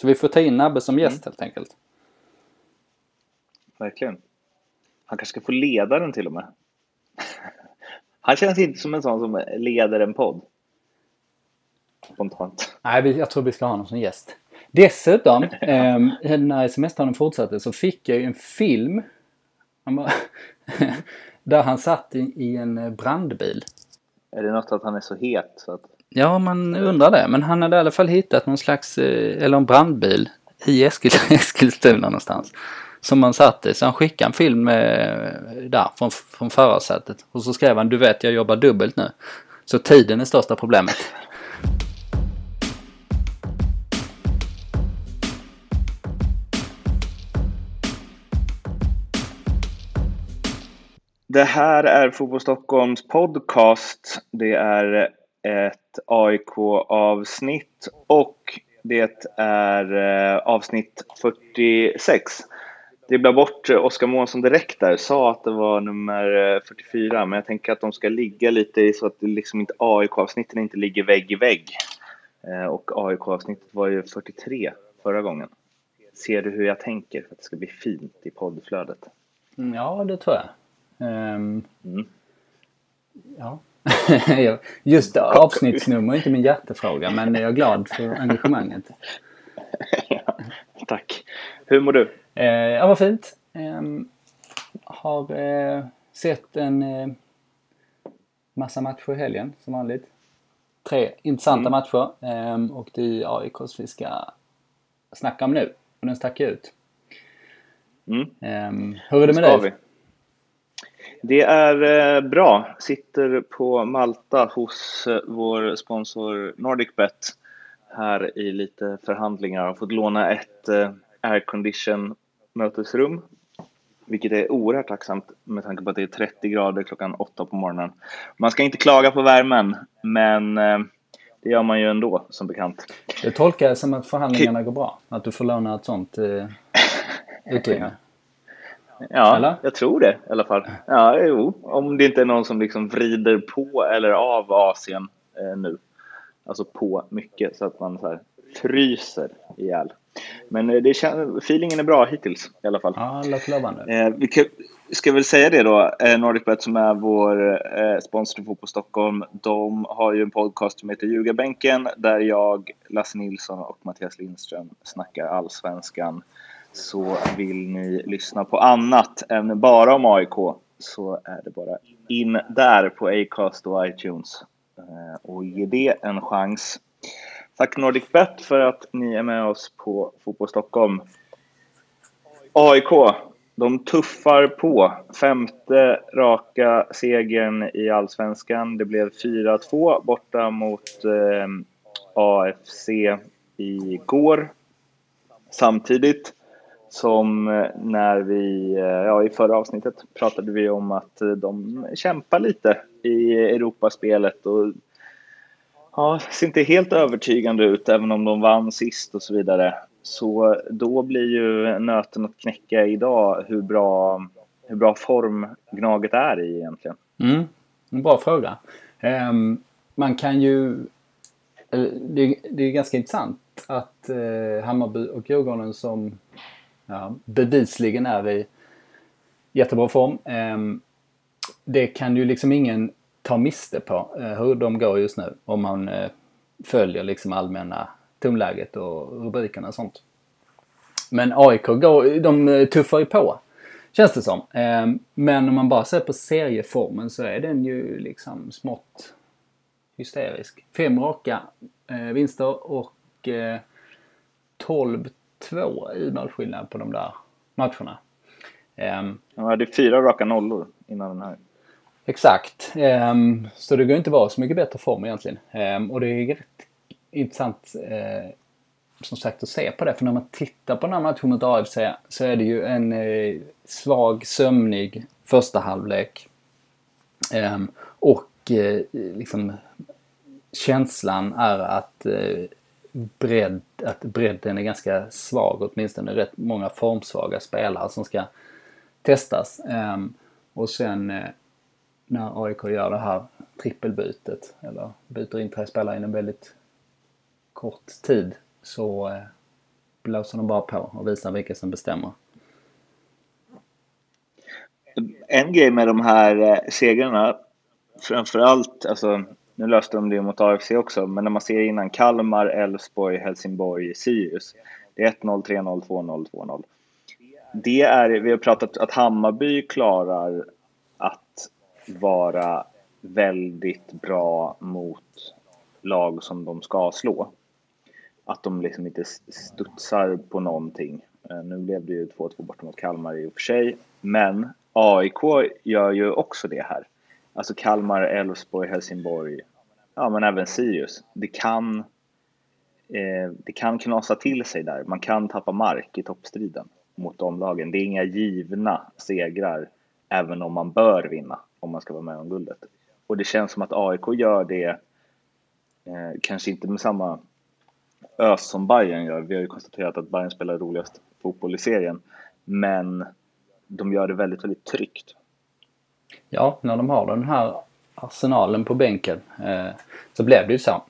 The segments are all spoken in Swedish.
Så vi får ta in Nabbe som gäst helt enkelt. Verkligen. Han kanske ska få leda den till och med. Han känns inte som en sån som leder en podd. Spontant. Nej, jag tror vi ska ha honom som gäst. Dessutom, eh, när semestern fortsatte så fick jag ju en film han där han satt i, i en brandbil. Är det något att han är så het så att... Ja, man undrar det. Men han hade i alla fall hittat någon slags, eh, eller en brandbil i Eskil, Eskilstuna någonstans. Som man satt i. Så han skickade en film där från, från förarsätet. Och så skrev han, du vet jag jobbar dubbelt nu. Så tiden är största problemet. Det här är Fotboll Stockholms podcast. Det är ett AIK-avsnitt och det är eh, avsnitt 46. Dribbla bort eh, Oskar Månsson direkt där, sa att det var nummer eh, 44, men jag tänker att de ska ligga lite i så att det liksom inte AIK-avsnitten inte ligger vägg i vägg. Eh, Och AIK-avsnittet var ju 43 förra gången. Ser du hur jag tänker för att det ska bli fint i poddflödet? Mm, Ja, det tror jag. Ehm, Mm. ja. Just avsnittsnummer är inte min hjärtefråga, men jag är glad för engagemanget. Ja, Tack. Hur mår du? Eh, ja, vad fint. Ehm, har eh, sett en eh, massa matcher i helgen, som vanligt. Tre intressanta matcher. ehm, och det är AIKs vi ska snacka om nu. Och den stack ut. Mm. Ehm, hur är det med dig? Det är eh, bra. Sitter på Malta hos eh, vår sponsor NordicBet här i lite förhandlingar. Har fått låna ett eh, aircondition mötesrum, vilket är oerhört tacksamt med tanke på att det är 30 grader klockan 8 på morgonen. Man ska inte klaga på värmen, men det gör man ju ändå som bekant. Jag tolkar det som att förhandlingarna går bra. Att du får låna ett sånt utrymme. Ja, Eller? jag tror det i alla fall. Ja, jo. Om det inte är någon som liksom vrider på eller av Asien eh, nu. Alltså på mycket så att man så här fryser ihjäl. Men eh, det kän- feelingen är bra hittills i alla fall. Ja. Eh, vi kan, ska väl säga det då, eh, NordicBet som är vår eh, sponsor till Fotboll Stockholm, de har ju en podcast som heter Ljugarbänken där jag, Lasse Nilsson och Mattias Lindström snackar allsvenskan. Så vill ni lyssna på annat än bara om AIK så är det bara in där på Acast och iTunes eh, och ge det en chans. Tack NordicBet för att ni är med oss på Fotboll Stockholm. AIK, de tuffar på. Femte raka segern i allsvenskan. Det blev 4-2 borta mot eh, AFC igår. Samtidigt som eh, när vi, eh, ja i förra avsnittet pratade vi om att eh, de kämpar lite i Europaspelet och ja, ser inte helt övertygande ut även om de vann sist och så vidare. Så då blir ju nöten att knäcka idag hur bra, hur bra form Gnaget är i egentligen. Mm, en bra fråga. Um, man kan ju... Det, det är ganska intressant att uh, Hammarby och Djurgården som Ja, bevisligen är i jättebra form. Ehm, det kan ju liksom ingen ta miste på eh, hur de går just nu om man eh, följer liksom allmänna tonläget och rubrikerna och sånt. Men AIK går, de eh, tuffar ju på känns det som. Ehm, men om man bara ser på serieformen så är den ju liksom smått hysterisk. Fem raka vinster och 12 två i målskillnad på de där matcherna. Ehm, de hade fyra raka nollor innan den här. Exakt. Ehm, så det går inte vara så mycket bättre form egentligen. Ehm, och det är rätt intressant eh, som sagt att se på det. För när man tittar på den här matchen mot AFC så är det ju en eh, svag, sömnig första halvlek. Och eh, liksom känslan är att bredd, att bredden är ganska svag. Åtminstone rätt många formsvaga spelare som ska testas. Ehm, och sen eh, när AIK gör det här trippelbytet eller byter in tre spelare inom väldigt kort tid så eh, blåser de bara på och visar vilka som bestämmer. En grej med de här eh, segrarna, framförallt, alltså nu löste de det mot AFC också, men när man ser innan Kalmar, Elfsborg, Helsingborg, Sirius. Det är 1-0, 3-0, 2-0, 2-0. Det är, vi har pratat att Hammarby klarar att vara väldigt bra mot lag som de ska slå. Att de liksom inte studsar på någonting. Eh, nu blev det ju 2-2 borta mot Kalmar i och för sig, men AIK gör ju också det här. Alltså Kalmar, Elfsborg, Helsingborg, ja men även Sirius. Det kan, eh, det kan knasa till sig där. Man kan tappa mark i toppstriden mot de lagen. Det är inga givna segrar, även om man bör vinna om man ska vara med om guldet. Och det känns som att AIK gör det, eh, kanske inte med samma ös som Bayern gör. Vi har ju konstaterat att Bayern spelar roligast fotboll i serien. Men de gör det väldigt, väldigt tryggt. Ja, när de har den här arsenalen på bänken eh, så blev det ju så.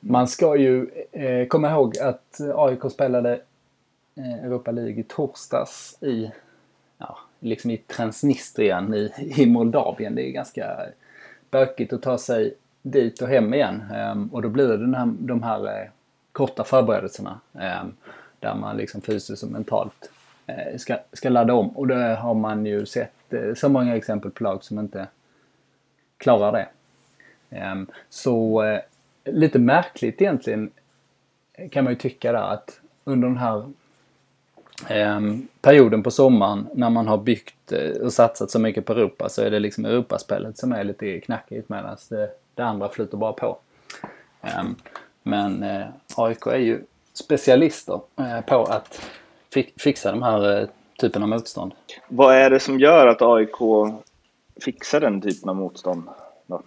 Man ska ju eh, komma ihåg att AIK spelade eh, Europa League i torsdags i, ja, liksom i Transnistrien i, i Moldavien. Det är ganska bökigt att ta sig dit och hem igen. Ehm, och då blir det den här, de här eh, korta förberedelserna. Ehm, där man liksom fysiskt och mentalt eh, ska, ska ladda om. Och det har man ju sett eh, så många exempel på lag som inte klarar det. Ehm, så eh, lite märkligt egentligen eh, kan man ju tycka där att under den här ehm, perioden på sommaren när man har byggt eh, och satsat så mycket på Europa så är det liksom Europaspelet som är lite knackigt medan det, det andra flyter bara på. Ehm, men AIK är ju specialister på att fixa de här typen av motstånd. Vad är det som gör att AIK fixar den typen av motstånd? Då?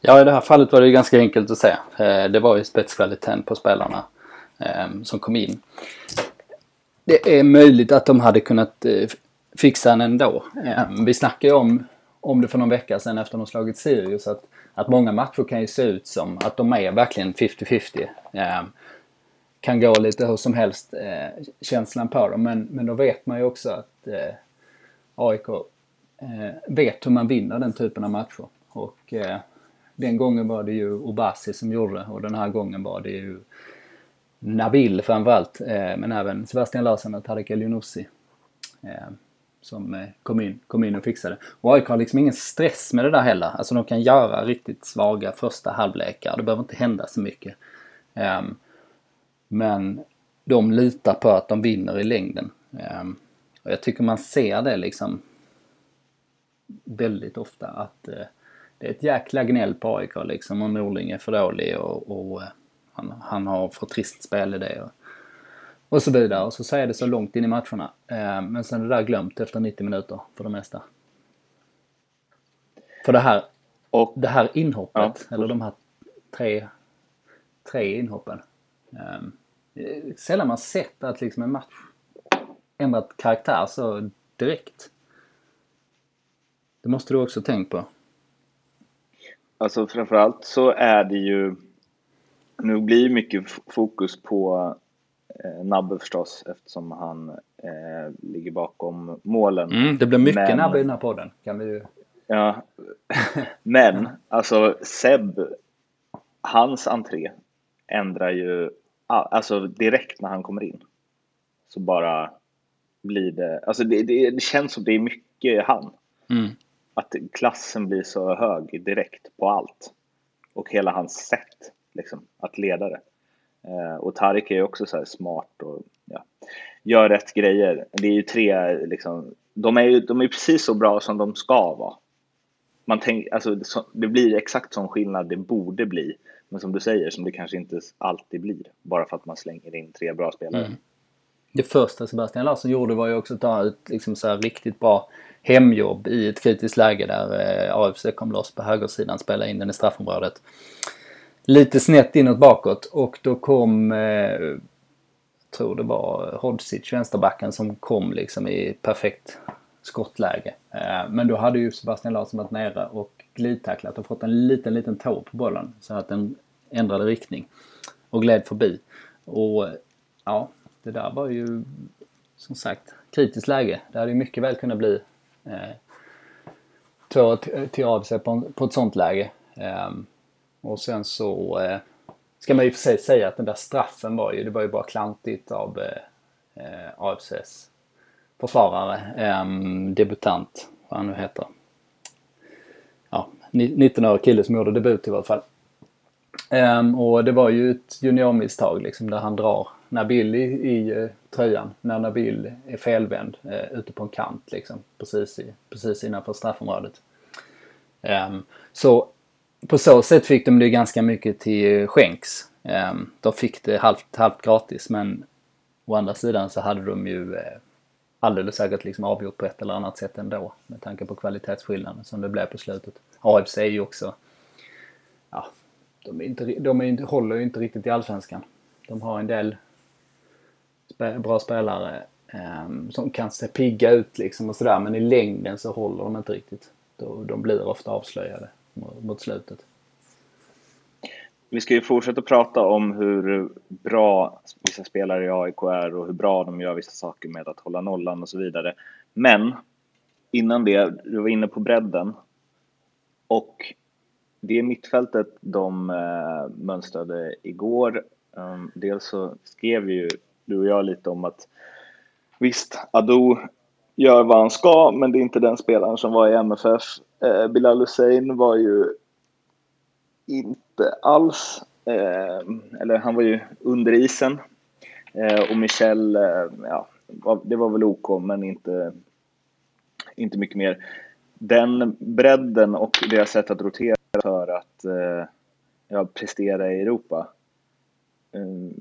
Ja, i det här fallet var det ganska enkelt att säga. Det var ju spetskvaliteten på spelarna som kom in det är möjligt att de hade kunnat eh, fixa den ändå. Eh, vi snackade ju om, om det för någon vecka sedan efter de slagit Sirius att, att många matcher kan ju se ut som att de är verkligen 50-50. Kan gå lite hur som helst eh, känslan på dem men, men då vet man ju också att eh, AIK eh, vet hur man vinner den typen av matcher. Och eh, den gången var det ju Obasi som gjorde det och den här gången var det ju Nabil framförallt, eh, men även Sebastian Larsson och Tarek Elyounoussi Eh, som eh, kom, in, kom in och fixade. Och AIK har liksom ingen stress med det där heller. Alltså de kan göra riktigt svaga första halvlekar. Det behöver inte hända så mycket. Eh, men de litar på att de vinner i längden. Ehm, och jag tycker man ser det liksom väldigt ofta att eh, det är ett jäkla gnäll på AIK liksom och Norling är för dålig och, och eh, han, han har för trist spelidé och, och så vidare. Och så säger det så långt in i matcherna. Eh, men sen är det där glömt efter 90 minuter för det mesta. För det här, och, det här inhoppet, ja. eller de här tre, tre inhoppen. Eh, sällan man sett att liksom en match ändrat karaktär så direkt. Det måste du också tänkt på. Alltså framförallt så är det ju nu blir mycket fokus på eh, Nabbe förstås eftersom han eh, ligger bakom målen. Mm, det blir mycket Men, Nabbe i den här podden. Kan vi. Ja, men alltså Seb, hans entré ändrar ju, alltså direkt när han kommer in så bara blir det, alltså det, det, det känns som det är mycket han. Mm. Att klassen blir så hög direkt på allt. Och hela hans sätt liksom, att leda det. Eh, och Tarik är ju också så smart och ja, gör rätt grejer. Det är ju tre, liksom, de är ju de är precis så bra som de ska vara. Man tänk, alltså, det blir exakt sån skillnad det borde bli. Men som du säger, som det kanske inte alltid blir. Bara för att man slänger in tre bra spelare. Mm. Det första Sebastian Larsson gjorde var ju också att ta ut liksom så riktigt bra hemjobb i ett kritiskt läge där eh, AFC kom loss på högersidan, spelade in den i straffområdet lite snett inåt bakåt och då kom, eh, tror det var Hodzic, vänsterbacken, som kom liksom i perfekt skottläge. Eh, men då hade ju Sebastian Larsson varit nere och glidtacklat och fått en liten, liten tå på bollen så att den ändrade riktning och gled förbi. Och ja, det där var ju som sagt kritiskt läge. Det hade ju mycket väl kunnat bli eh, två till av sig på, på ett sånt läge. Eh, och sen så eh, ska man ju för sig säga att den där straffen var ju, det var ju bara klantigt av eh, eh AFCs försvarare, eh, debutant, vad han nu heter. Ja, 19-årig kille som gjorde debut i varje fall. Um, och det var ju ett juniormisstag liksom där han drar Nabil i, i uh, tröjan när Nabil är felvänd uh, ute på en kant liksom precis, i, precis innanför straffområdet. Um, så på så sätt fick de det ganska mycket till skänks. Um, de fick det halvt, halvt gratis men å andra sidan så hade de ju uh, alldeles säkert liksom avgjort på ett eller annat sätt ändå med tanke på kvalitetsskillnaden som det blev på slutet. AFC är ju också ja, de, är inte, de är inte, håller ju inte riktigt i Allsvenskan. De har en del spe, bra spelare eh, som kan se pigga ut liksom och sådär men i längden så håller de inte riktigt. De, de blir ofta avslöjade mot, mot slutet. Vi ska ju fortsätta prata om hur bra vissa spelare i AIK är och hur bra de gör vissa saker med att hålla nollan och så vidare. Men innan det, du var inne på bredden. Och det mittfältet de eh, mönstrade igår. Um, dels så skrev ju du och jag lite om att visst, Ado gör vad han ska, men det är inte den spelaren som var i MFF. Eh, Bilal Hussein var ju inte alls, ehm, eller han var ju under isen. Eh, och Michel, ja, det var väl OK, men inte, inte mycket mer. Den bredden och deras sätt att rotera för att eh, ja, prestera i Europa. Eh,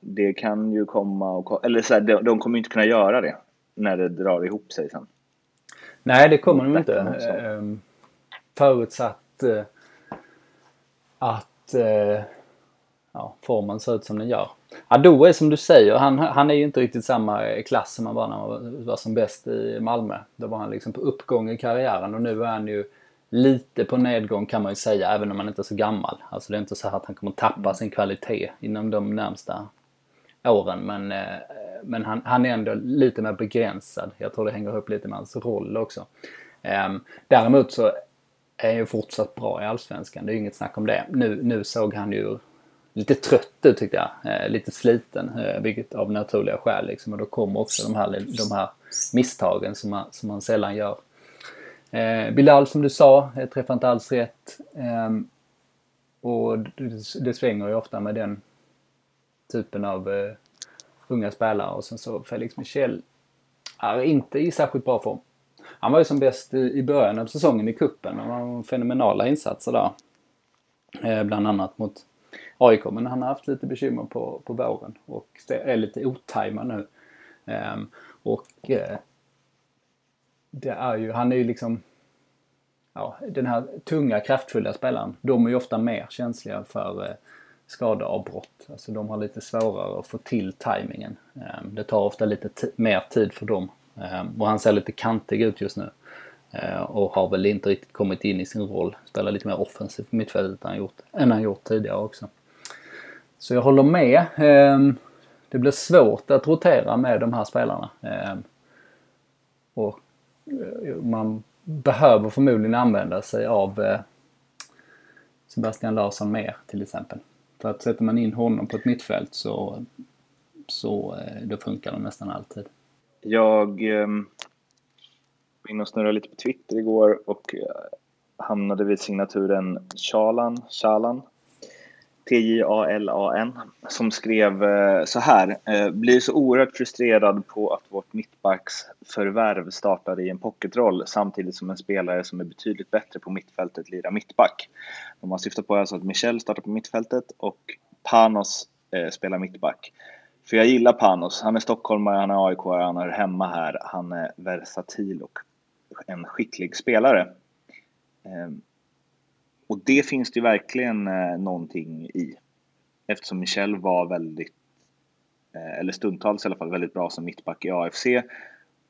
det kan ju komma och eller så här, de, de kommer inte kunna göra det när det drar ihop sig sen. Nej, det kommer de inte. Ehm, förutsatt eh, att eh, ja, formen ser ut som den gör. Ado är som du säger, han, han är ju inte riktigt samma klass som han var när han var som bäst i Malmö. Då var han liksom på uppgång i karriären och nu är han ju lite på nedgång kan man ju säga, även om han inte är så gammal. Alltså det är inte så att han kommer tappa sin kvalitet inom de närmsta åren. Men, eh, men han, han är ändå lite mer begränsad. Jag tror det hänger ihop lite med hans roll också. Ehm, däremot så är han ju fortsatt bra i Allsvenskan. Det är ju inget snack om det. Nu, nu såg han ju lite trött ut tyckte jag. Eh, lite sliten, eh, vilket av naturliga skäl liksom. Och då kommer också de här, de här misstagen som man, som man sällan gör. Eh, Bilal som du sa, träffar inte alls rätt. Eh, och det, det, svänger ju ofta med den typen av eh, unga spelare. Och sen så Felix Michel är inte i särskilt bra form. Han var ju som bäst i, i början av säsongen i kuppen Han har fenomenala insatser där. Eh, bland annat mot AIK, men han har haft lite bekymmer på, på våren och är lite otajmad nu. Eh, och eh, det är ju, han är ju liksom ja, den här tunga kraftfulla spelaren. De är ju ofta mer känsliga för eh, skadeavbrott. Alltså de har lite svårare att få till tajmingen. Ehm, det tar ofta lite mer tid för dem. Ehm, och han ser lite kantig ut just nu. Ehm, och har väl inte riktigt kommit in i sin roll. Spelar lite mer offensivt på mittfältet än han gjort, än han gjort tidigare också. Så jag håller med. Det blir svårt att rotera med de här spelarna. Och man behöver förmodligen använda sig av eh, Sebastian Larsson mer till exempel. För att sätter man in honom på ett mittfält så, så eh, då funkar de nästan alltid. Jag eh, var inne och snurrade lite på Twitter igår och eh, hamnade vid signaturen Chalan, Chalan T-J-A-L-A-N, som skrev eh, så här. Eh, Blir så oerhört frustrerad på att vårt mittbacksförvärv startade i en pocketroll samtidigt som en spelare som är betydligt bättre på mittfältet lirar mittback. De har syftat på alltså att Michel startar på mittfältet och Panos eh, spelar mittback. För jag gillar Panos. Han är stockholmare, han är AIK, han är hemma här. Han är versatil och en skicklig spelare. Ehm, det finns det ju verkligen eh, någonting i. Eftersom Michel var väldigt, eh, eller stundtals i alla fall, väldigt bra som mittback i AFC.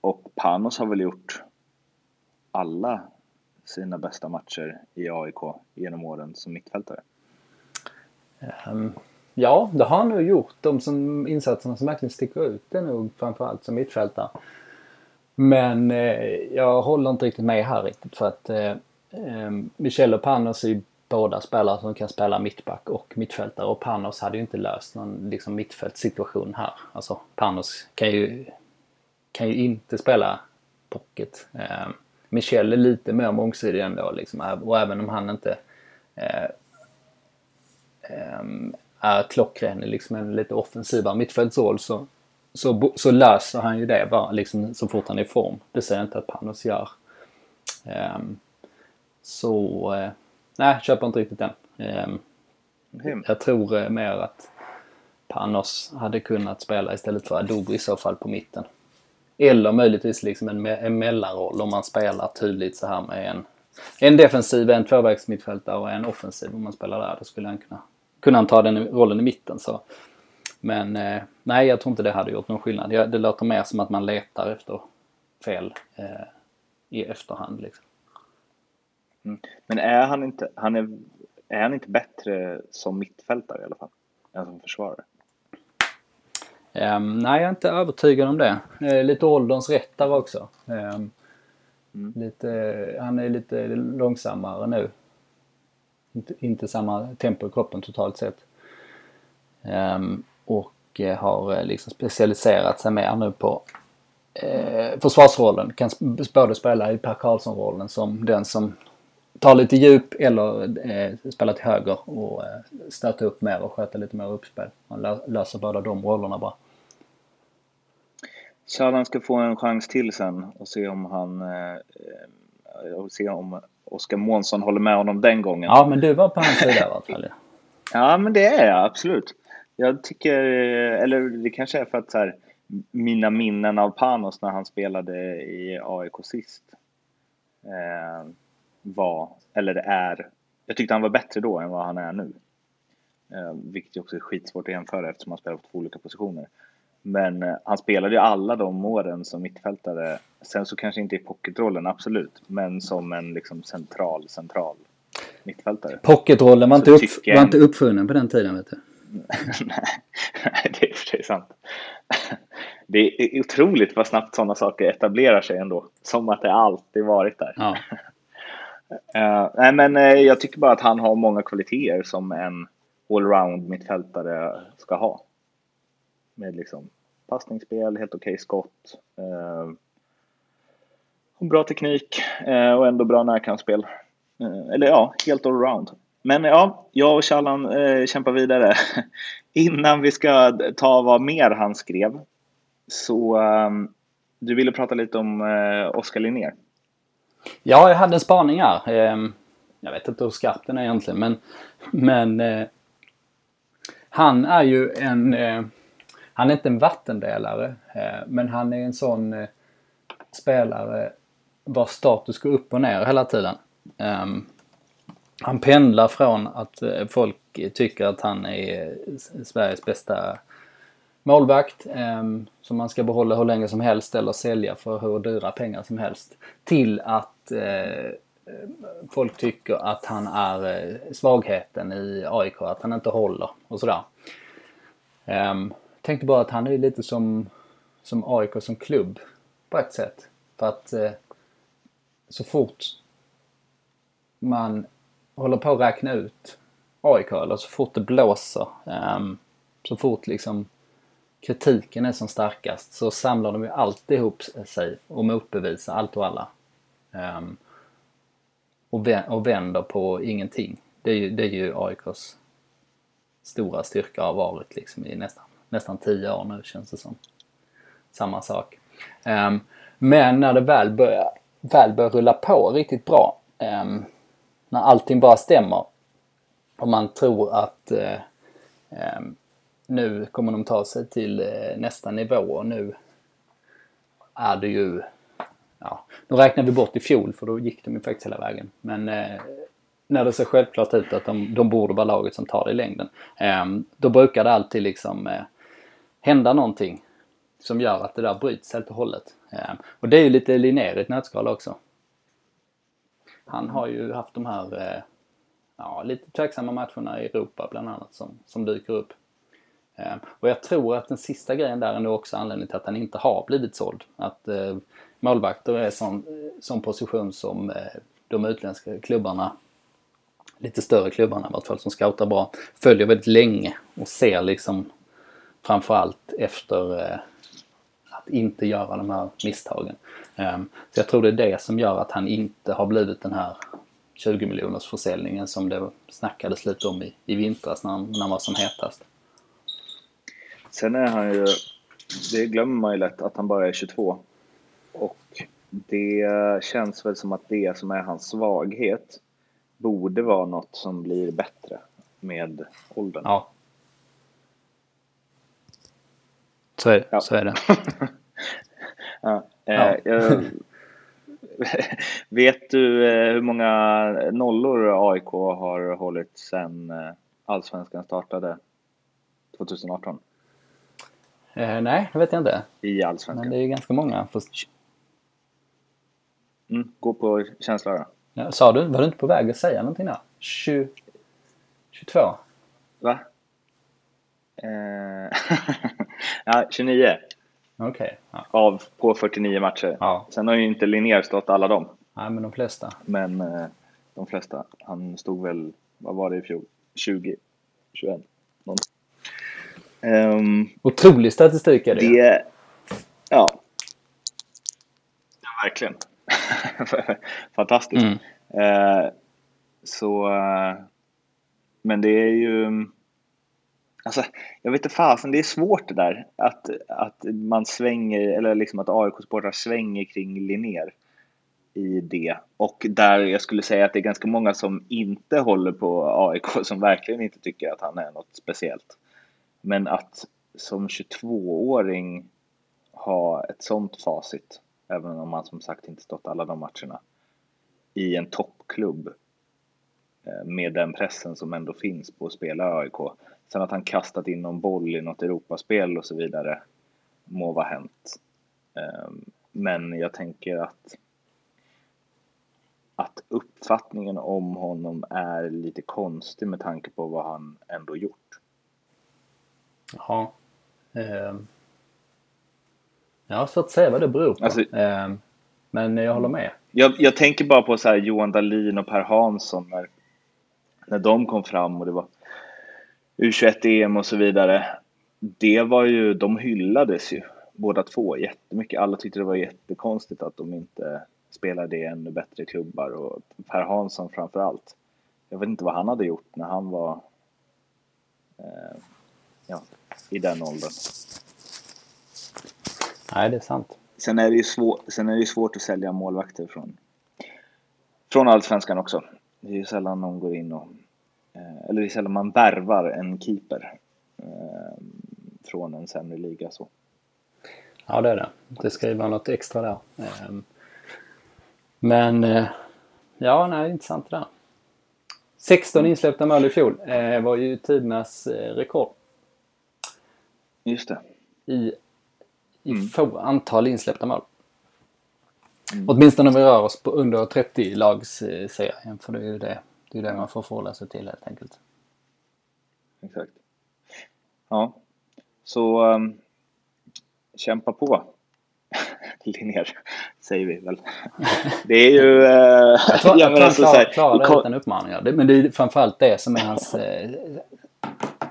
Och Panos har väl gjort alla sina bästa matcher i AIK genom åren som mittfältare. Um, ja, det har han nog gjort. De som, insatserna som verkligen sticker ut är nog framförallt som mittfältare. Men eh, jag håller inte riktigt med här riktigt för att eh, ehm, Michel och Panos är båda spelare som kan spela mittback och mittfältare och Panos hade ju inte löst någon liksom, mittfältssituation här. Alltså Panos kan ju, kan ju inte spela pocket. Eh, Michel är lite mer mångsidig ändå liksom, och även om han inte eh, eh, är klockren i liksom en lite offensivare mittfältsroll så, så, så löser han ju det bara liksom så fort han är i form. Det ser jag inte att Panos gör. Eh, så eh, nej, köper inte riktigt den. Mm. Jag tror uh, mer att Panos hade kunnat spela istället för Adobo i så fall på mitten. Eller möjligtvis liksom en, me en mellanroll om man spelar tydligt så här med en, en defensiv, en tvåvägsmittfältare och en offensiv om man spelar där. Då skulle han kunna, kunna han ta den rollen i mitten. Så. Men eh, nej, jag tror inte det hade gjort någon skillnad. Det låter mer som att man letar efter fel eh, i efterhand. Liksom. Mm. Men är han inte, han är, är han inte bättre som mittfältare i alla fall? Än som försvarare? Um, nej, jag är inte övertygad om det. Uh, lite ålderns rätt där också. Um, mm. lite, han är lite långsammare nu. Inte, inte samma tempo i kroppen totalt sett. Um, och uh, har uh, liksom specialiserat sig mer nu på uh, försvarsrollen. Kan både spela i Per Karlsson-rollen som den som tar lite djup eller eh, spela till höger och eh, stöta upp mer och sköta lite mer uppspel. Man löser båda de rollerna bara. Shalan ska få en chans till sen och se om han eh, och se om Oskar Månsson håller med honom den gången. Ja, men du var på hans sida i alla fall. ja, men det är jag absolut. Jag tycker, eller det kanske är för att så här, mina minnen av Panos när han spelade i AIK sist. Eh, var, eller är, jag tyckte han var bättre då än vad han är nu. Eh, vilket också är skitsvårt att jämföra eftersom han spelar på två olika positioner. Men eh, han spelade ju alla de åren som mittfältare. Sen så kanske inte i pocketrollen, absolut. Men som en liksom central, central mittfältare. Pocketrollen var, inte, upp, var inte uppfunnen på den tiden, vet du. Nej, det är för sig sant. Det är otroligt vad snabbt sådana saker etablerar sig ändå. Som att det alltid varit där. Ja. Uh, nej, men uh, jag tycker bara att han har många kvaliteter som en allround mittfältare ska ha. Med liksom passningsspel, helt okej okay skott. Uh, bra teknik uh, och ändå bra närkampsspel. eller ja, helt allround. Men ja, jag och Challan kämpar vidare. Innan vi ska ta vad mer han skrev. Så du ville prata lite om Oskar Linnér. Ja, jag hade en spaning här. Ehm, jag vet inte hur skarp den är egentligen men, men eh, han är ju en, eh, han är inte en vattendelare eh, men han är en sån spelare vars status går upp och ner hela tiden. Ehm, han pendlar från att folk tycker att han är Sveriges bästa målvakt eh, som man ska behålla hur länge som helst eller sälja för hur dyra pengar som helst. Till att eh, folk tycker att han är eh, svagheten i AIK, att han inte håller och sådär. Eh, tänkte bara att han är lite som, som AIK som klubb på ett sätt. För att eh, så fort man håller på att räkna ut AIK, eller så fort det blåser, ehm, så fort liksom kritiken är som starkast så samlar de ju alltid ihop sig och motbevisar allt och alla. Um, och, och vänder på ingenting. Det är ju, det är ju AIKs stora styrka har varit liksom i nästan, nästan tio år nu känns det som. Samma sak. Um, men när det väl börjar, väl börjar rulla på riktigt bra, um, när allting bara stämmer och man tror att uh, um, nu kommer de ta sig till eh, nästa nivå och nu är det ju... Ja, nu räknar vi bort i fjol för då gick de ju faktiskt hela vägen. Men eh, när det ser självklart ut att de, de borde vara laget som tar det i längden. Eh, då brukar det alltid liksom eh, hända någonting som gör att det där bryts helt och hållet. Eh, och det är ju lite Linnér i ett nötskal också. Han har ju haft de här eh, ja, lite tveksamma matcherna i Europa bland annat som, som dyker upp. Ehm, och jag tror att den sista grejen där är nog också anledningen till att han inte har blivit såld. Att eh, målvakter är sån, eh, sån position som eh, de utländska klubbarna, lite större klubbarna i vart fall, som scoutar bra, följer väldigt länge och ser liksom framförallt efter eh, att inte göra de här misstagen. Ehm, så jag tror det är det som gör att han inte har blivit den här 20 miljoners försäljningen som det snackades lite om i, i vintras när han, när han var som hetast. Sen är han ju, det glömmer man ju lätt, att han bara är 22. Och det känns väl som att det som är hans svaghet borde vara något som blir bättre med åldern. Ja. Så är det. Ja. Så är det. ja, eh, ja. vet du eh, hur många nollor AIK har hållit sedan eh, Allsvenskan startade 2018? Eh, nej, det vet jag inte. I Allsvenskan. Men det är ganska många. Först... Mm, gå på känsla då. Ja, sa du? Var du inte på väg att säga någonting där? 20... 22? Va? Eh... ja, 29. Okej. Okay, ja. Av på 49 matcher. Ja. Sen har ju inte Linnér stått alla dem. Nej, men de flesta. Men eh, de flesta. Han stod väl, vad var det i fjol? 20? 21? Någonting. Um, Otrolig statistik är det. det ja. ja. Verkligen. Fantastiskt. Mm. Uh, så, uh, men det är ju Alltså, jag vet inte fasen, det är svårt det där. Att, att man svänger, eller liksom att AIK-supportrar svänger kring Linnér i det. Och där jag skulle säga att det är ganska många som inte håller på AIK som verkligen inte tycker att han är något speciellt. Men att som 22-åring ha ett sånt facit, även om man som sagt inte stått alla de matcherna, i en toppklubb eh, med den pressen som ändå finns på att spela AIK Sen att han kastat in någon boll i något Europaspel och så vidare må vara hänt. Ehm, men jag tänker att att uppfattningen om honom är lite konstig med tanke på vad han ändå gjort. Ja. Eh. Jag har svårt att säga vad det beror på. Alltså, eh. Men jag håller med. Jag, jag, tänker bara på så här Johan Dahlin och Per Hansson när, när de kom fram och det var U21-EM och så vidare. Det var ju, de hyllades ju båda två jättemycket. Alla tyckte det var jättekonstigt att de inte spelade i ännu bättre klubbar och Per Hansson framför allt. Jag vet inte vad han hade gjort när han var eh, ja, i den åldern. Nej, det är sant. Sen är det ju svår, sen är det svårt att sälja målvakter från, från allsvenskan också. Det är ju sällan någon går in och Eh, eller det är sällan man värvar en keeper eh, från en sämre liga så. Ja det är det. Det ska ju vara något extra där. Ehm, men eh, ja, nej, intressant det där. 16 insläppta mål i fjol var ju tidernas rekord. Just det. I, i mm. få antal insläppta mål. Mm. Åtminstone om vi rör oss på under 30 lagsserien för det är ju det det är det man får förhålla sig till helt enkelt. Exakt. Ja, så um, kämpa på. Linnér, säger vi väl. Det är ju... Uh, jag tror jag han klarar, klarar utan uppmaningar. Men det är framförallt det som är hans eh,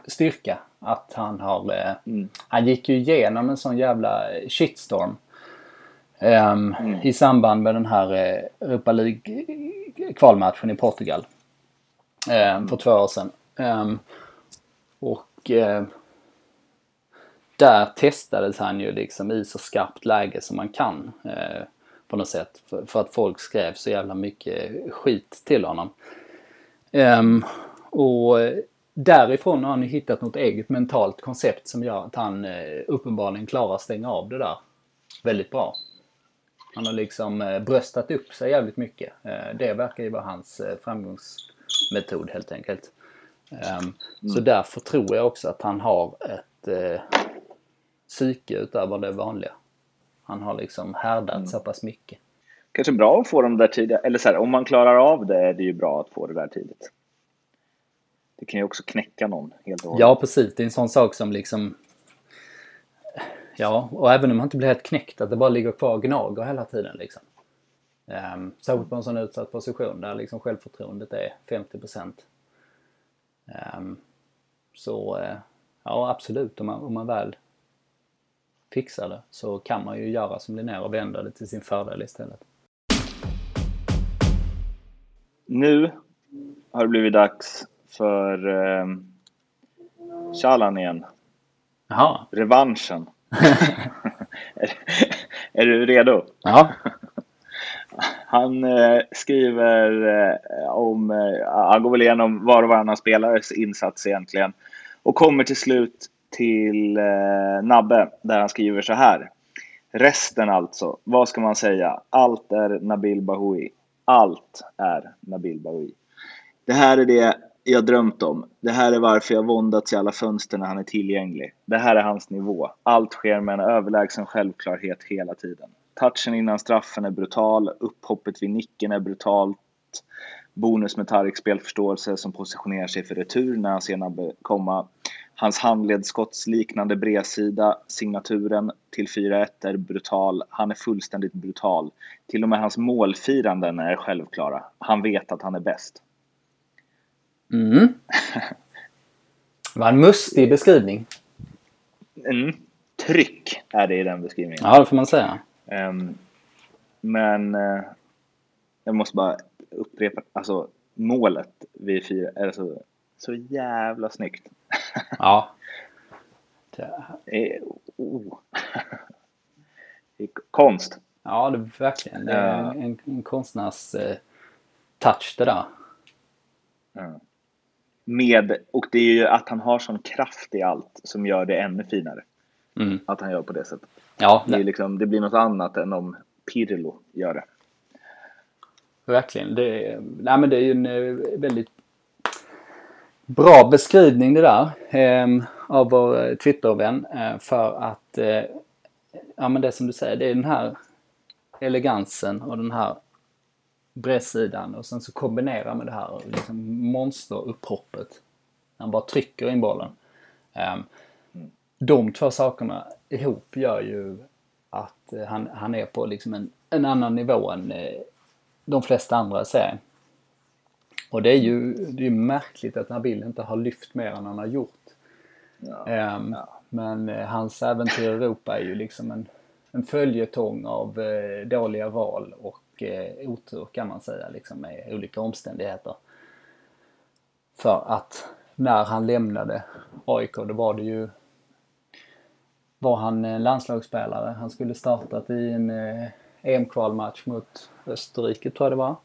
styrka. Att han har... Eh, mm. Han gick ju igenom en sån jävla shitstorm. Um, mm. I samband med den här eh, Europa League kvalmatchen i Portugal. Eh, för två år sedan. Eh, och eh, där testades han ju liksom i så skarpt läge som man kan. Eh, på något sätt. För, för, att folk skrev så jävla mycket skit till honom. Ehm, och därifrån har han hittat något eget mentalt koncept som gör att han eh, uppenbarligen klarar att stänga av det där väldigt bra. Han har liksom eh, bröstat upp sig jävligt mycket. Eh, det verkar ju vara hans eh, framgångs metod helt enkelt. Mm. Så därför tror jag också att han har ett psyke utöver det vanliga. Han har liksom härdat mm. så pass mycket. Kanske bra att få dem där tidigt. Eller så här, om man klarar av det är det ju bra att få det där tidigt. Det kan ju också knäcka någon helt och hållet. Ja, precis. Det är en sån sak som liksom... Ja, och även om man inte blir helt knäckt, att det bara ligger kvar och gnager hela tiden liksom. Um, särskilt på en sån utsatt position där liksom självförtroendet är 50 procent. Um, så uh, ja, absolut, om man, om man väl fixar det så kan man ju göra som Linnér och vända det till sin fördel istället. Nu har det blivit dags för eh, igen. Jaha. Revanschen. är, är, du redo? Ja. Han eh, skriver eh, om, eh, han går väl igenom var och varannan spelares insats egentligen. Och kommer till slut till eh, Nabbe där han skriver så här. Resten alltså, vad ska man säga? Allt är Nabil Bahoui. Allt är Nabil Bahoui. Det här är det jag drömt om. Det här är varför jag våndats i alla fönster när han är tillgänglig. Det här är hans nivå. Allt sker med en överlägsen självklarhet hela tiden. Touchen innan straffen är brutal, upphoppet vid nicken är brutalt. Bonus med Tarik spelförståelse som positionerar sig för retur när han ser Nabbe komma. Hans handledsskottsliknande bredsida, signaturen till 4-1 är brutal. Han är fullständigt brutal. Till och med hans målfiranden är självklara. Han vet att han är bäst. Mm. Det var en mustig beskrivning. Mm. Tryck är det i den beskrivningen. Ja, det får man säga. Um, men uh, jag måste bara upprepa, alltså målet vid fyra är så, så jävla snyggt. Ja. Det är, oh. det är konst. Ja, det är verkligen. Det är en, en, en konstnärs eh, touch det där. Mm. Med, och det är ju att han har sån kraft i allt som gör det ännu finare. Mm. Att han gör på det sättet. Ja, Det, är liksom, det blir något annat än om Pirlo gör det. Verkligen. Det är, nej, men det är ju en eh, väldigt bra beskrivning det där eh, av vår eh, Twittervän. Eh, för att, eh, ja men det som du säger, det är den här elegansen och den här bredsidan och sen så kombinera med det här liksom monsterupphoppet. Han bara trycker in bollen. Eh, de två sakerna ihop gör ju att eh, han, han är på liksom en, en annan nivå än eh, de flesta andra i serien. Och det är ju det är märkligt att Nabil inte har lyft mer än han har gjort. Ja. Ehm, Ja. Men eh, hans äventyr i Europa är ju liksom en, en följetong av eh, dåliga val och mycket otur kan man säga liksom med olika omständigheter. För att när han lämnade AIK då var det ju var han landslagsspelare. Han skulle startat i en eh, EM-kvalmatch mot Österrike tror jag det var.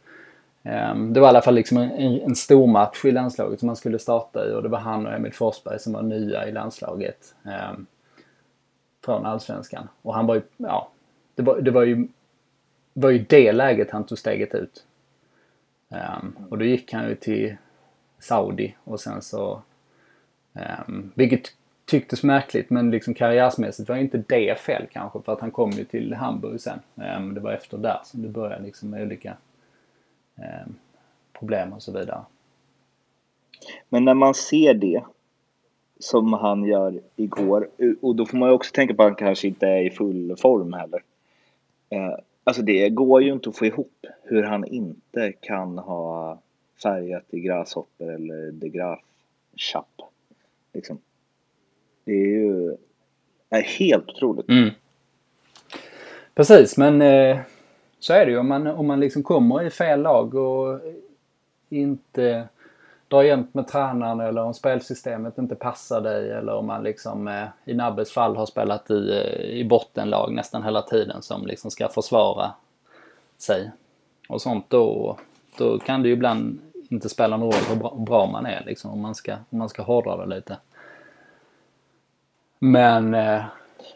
Ehm, det var i alla fall liksom en, en stor match i landslaget som han skulle starta i och det var han och Emil Forsberg som var nya i landslaget. Ehm, från Allsvenskan. Och han var ju, ja, det var, det var ju, var ju det läget han tog steget ut. Um, Och då gick han ju till Saudi och sen så, Um, vilket tycktes märkligt men liksom karriärsmässigt var ju inte det fel kanske för att han kom ju till Hamburg sen. Um, Det var efter där som det började liksom med olika um, problem och så vidare. Men när man ser det som han gör igår, och då får man ju också tänka på att han kanske inte är i full form heller. Uh, alltså det går ju inte att få ihop hur han inte kan ha färgat i Grasshopper eller de Graaf Chapp. Liksom. Det är ju är helt otroligt. Mm. Precis, men eh, så är det ju om man, om man liksom kommer i fel lag och inte drar jämnt med tränaren eller om spelsystemet inte passar dig eller om man liksom eh, i Nabbes fall har spelat i, eh, i bottenlag nästan hela tiden som liksom ska försvara sig och sånt då, då kan det ju ibland inte spela någon roll hur bra, bra man är liksom om man ska, om man ska hårdra det lite. Men eh,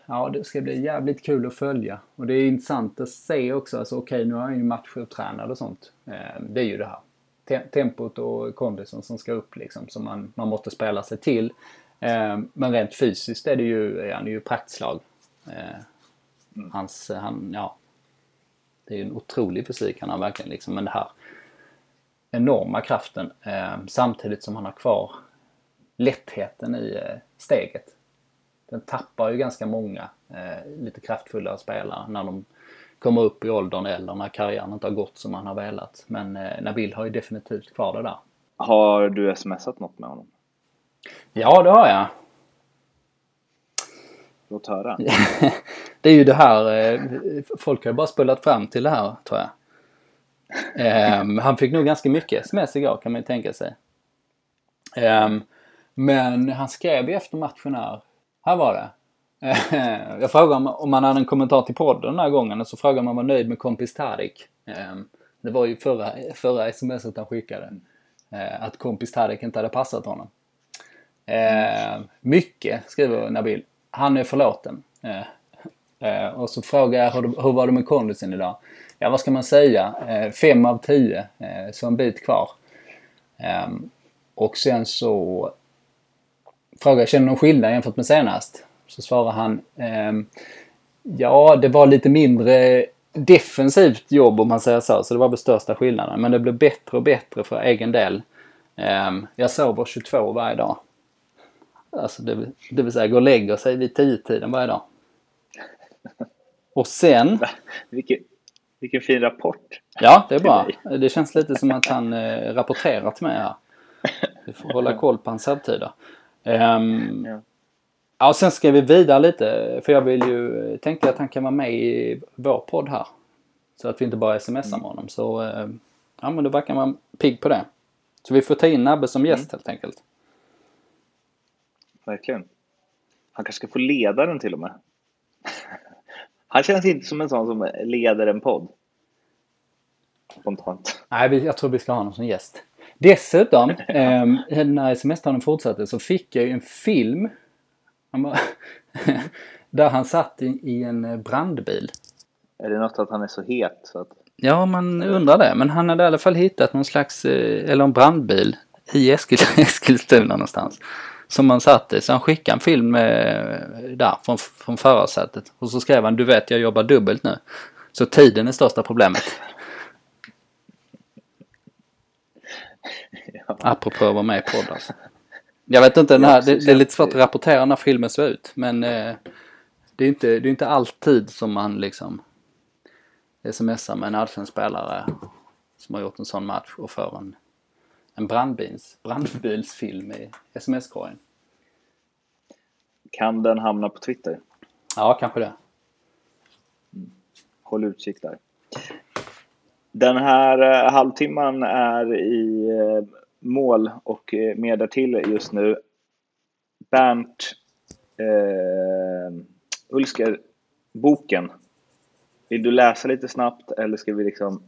ja, det ska bli jävligt kul att följa. Och det är intressant att se också, alltså okej nu har han ju matchtränare och sånt. Eh, det är ju det här. Te- tempot och kondisen som ska upp liksom, som man, man måste spela sig till. Eh, men rent fysiskt är det ju, är ju praktslag. Eh, hans, han, ja. Det är ju en otrolig fysik han har verkligen liksom, men det här enorma kraften eh, samtidigt som han har kvar lättheten i eh, steget. Den tappar ju ganska många eh, lite kraftfullare spelare när de kommer upp i åldern eller när karriären inte har gått som man har velat. Men eh, Nabil har ju definitivt kvar det där. Har du smsat något med honom? Ja, det har jag. Låt höra. det är ju det här, eh, folk har ju bara spolat fram till det här tror jag. Um, han fick nog ganska mycket sms igår kan man ju tänka sig. Um, men han skrev ju efter matchen här. Här var det. jag frågade om, man hade en kommentar till podden den här gången och så frågade om han var nöjd med kompis Tarik. Ehm, det var ju förra, förra smset han skickade. Eh, att kompis Tarik inte hade passat honom. Ehm, mycket, skriver Nabil. Han är förlåten. Eh, eh, och så frågar jag hur, var det med kondisen idag? ja vad ska man säga, fem av tio, eh, så en bit kvar. Ehm, och sen så frågade jag, känner du någon skillnad jämfört med senast? Så svarar han, ehm, ja det var lite mindre defensivt jobb om man säger så, så det var väl största skillnaden. Men det blev bättre och bättre för egen del. Ehm, jag sover 22 varje dag. Alltså det, det vill säga går och lägger sig vid 10-tiden varje dag. Och sen... Vilket, vilken fin rapport. Ja, det är bra. Det känns lite som att han eh, rapporterat med här. Vi får hålla koll på hans halvtider. Um, ja. Ja, sen ska vi vidare lite. För jag vill ju, tänkte att han kan vara med i vår podd här. Så att vi inte bara smsar med honom. Så uh, ja, men då verkar man pigg på det. Så vi får ta in Nabbe som gäst mm. helt enkelt. Verkligen. Han kanske ska få leda den till och med. Han känns inte som en sån som leder en podd. Spontant. Nej, jag tror vi ska ha honom som gäst. Dessutom, eh, när semestrarna fortsatte så fick jag ju en film. där han satt i, i, en brandbil. Är det något att han är så het? Så att... Ja, man undrar det. Men han hade i alla fall hittat någon slags, eh, eller en brandbil i Eskil, Eskilstuna någonstans som man satt i. Så han skickade en film med, där från, från förarsätet. Och så skrev han, du vet jag jobbar dubbelt nu. Så tiden är största problemet. ja. Apropå att vara med i podd alltså. Jag vet inte, den här, det, det, är lite svårt att rapportera när filmen ser ut. Men eh, det är inte, det är inte alltid som man liksom smsar med en allsvensk spelare som har gjort en sån match och får en en brandbils, brandbilsfilm i sms-korgen. Kan den hamna på Twitter? Ja, kanske det. Håll utkik där. Den här eh, halvtimman är i eh, mål och eh, mer därtill just nu. Bernt eh, Ulsker, boken. Vill du läsa lite snabbt eller ska vi liksom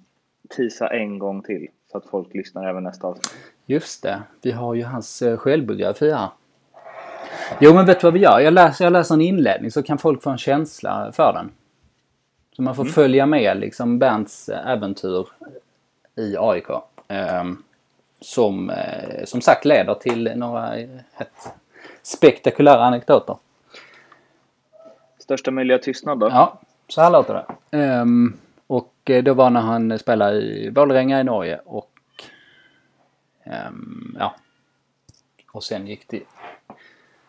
tisa en gång till? Så att folk lyssnar även nästa avsnitt. Just det. Vi har ju hans eh, självbiografi här. Jo men vet du vad vi gör? Jag läser, jag läser en inledning så kan folk få en känsla för den. Så man får mm. följa med liksom Bernts eh, äventyr i AIK. Eh, som eh, som sagt leder till några ett, spektakulära anekdoter. Största möjliga tystnad då? Ja, så här låter det. Um, och eh, det var när han spelade i Vålerenga i Norge och um, ja. Och sen gick till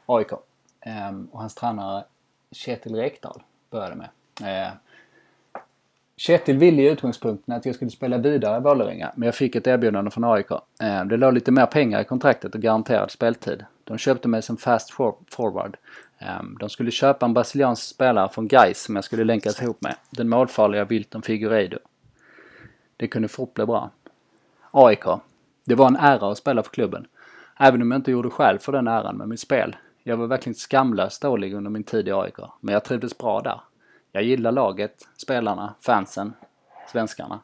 AIK. Um, ehm, och hans tränare Kjetil Rekdal började med. Uh, Kjetil ville i utgångspunkten att jag skulle spela vidare i Vålerenga men jag fick ett erbjudande från AIK. Eh, det låg lite mer pengar i kontraktet och garanterad speltid. De köpte mig som fast forward ehm, de skulle köpa en brasiliansk spelare från Gais som jag skulle länkas ihop med. Den målfarliga Wilton Figueiredo. Det kunde fort bli bra. AIK. Det var en ära att spela för klubben. Även om jag inte gjorde själv för den äran med mitt spel. Jag var verkligen skamlöst dålig under min tid i AIK. Men jag trivdes bra där. Jag gillar laget, spelarna, fansen, svenskarna.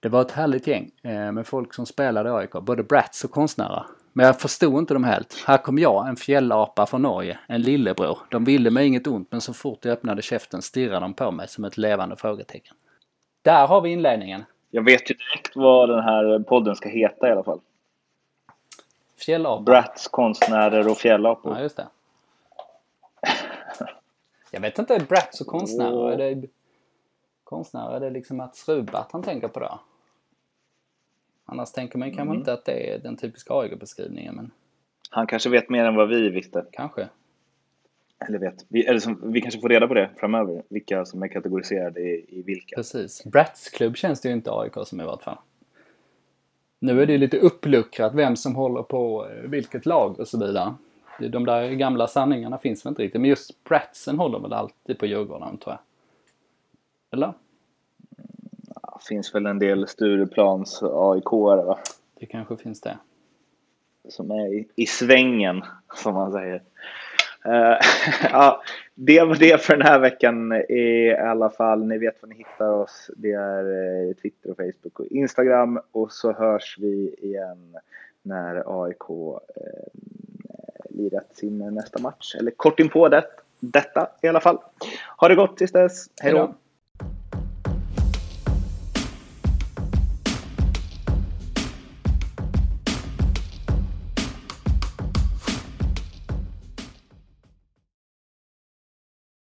Det var ett härligt gäng eh, med folk som spelade i AIK, både brats och konstnärer. Men jag förstod inte dem helt. Här kom jag, en fjällapa från Norge, en lillebror. De ville mig inget ont men så fort jag öppnade käften stirrade de på mig som ett levande frågetecken. Där har vi inledningen. Jag vet ju direkt vad den här podden ska heta i alla fall. Fjällapa. Brats, konstnärer och fjällapor. Ja, just det. Jag vet inte, Brats och konstnärer, oh. är det konstnärer, är det liksom att Rubat han tänker på då? Annars tänker man kanske inte att det är den typiska AIK-beskrivningen, men Han kanske vet mer än vad vi visste. kanske. Eller vet. Vi, eller som, vi kanske får reda på det framöver. Vilka som är kategoriserade i, i vilka. Precis. Brats klubb känns det ju inte AIK som i vart fall. Nu är det ju lite uppluckrat vem som håller på eh, vilket lag och så vidare. De där gamla sanningarna finns väl inte riktigt. Men just Bratsen håller väl alltid på Djurgården tror jag. Eller? Ja, finns väl en del Stureplans aik va? Det kanske finns det. som är i, i svängen, som man säger. Eh, ja, det var det för den här veckan i alla fall. Ni vet var ni hittar oss. Det är eh, Twitter och Facebook och Instagram. Och så hörs vi igen när AIK eh, lirat sin nästa match. Eller kort in på det, detta i alla fall. Ha det gott tills dess. Hej då!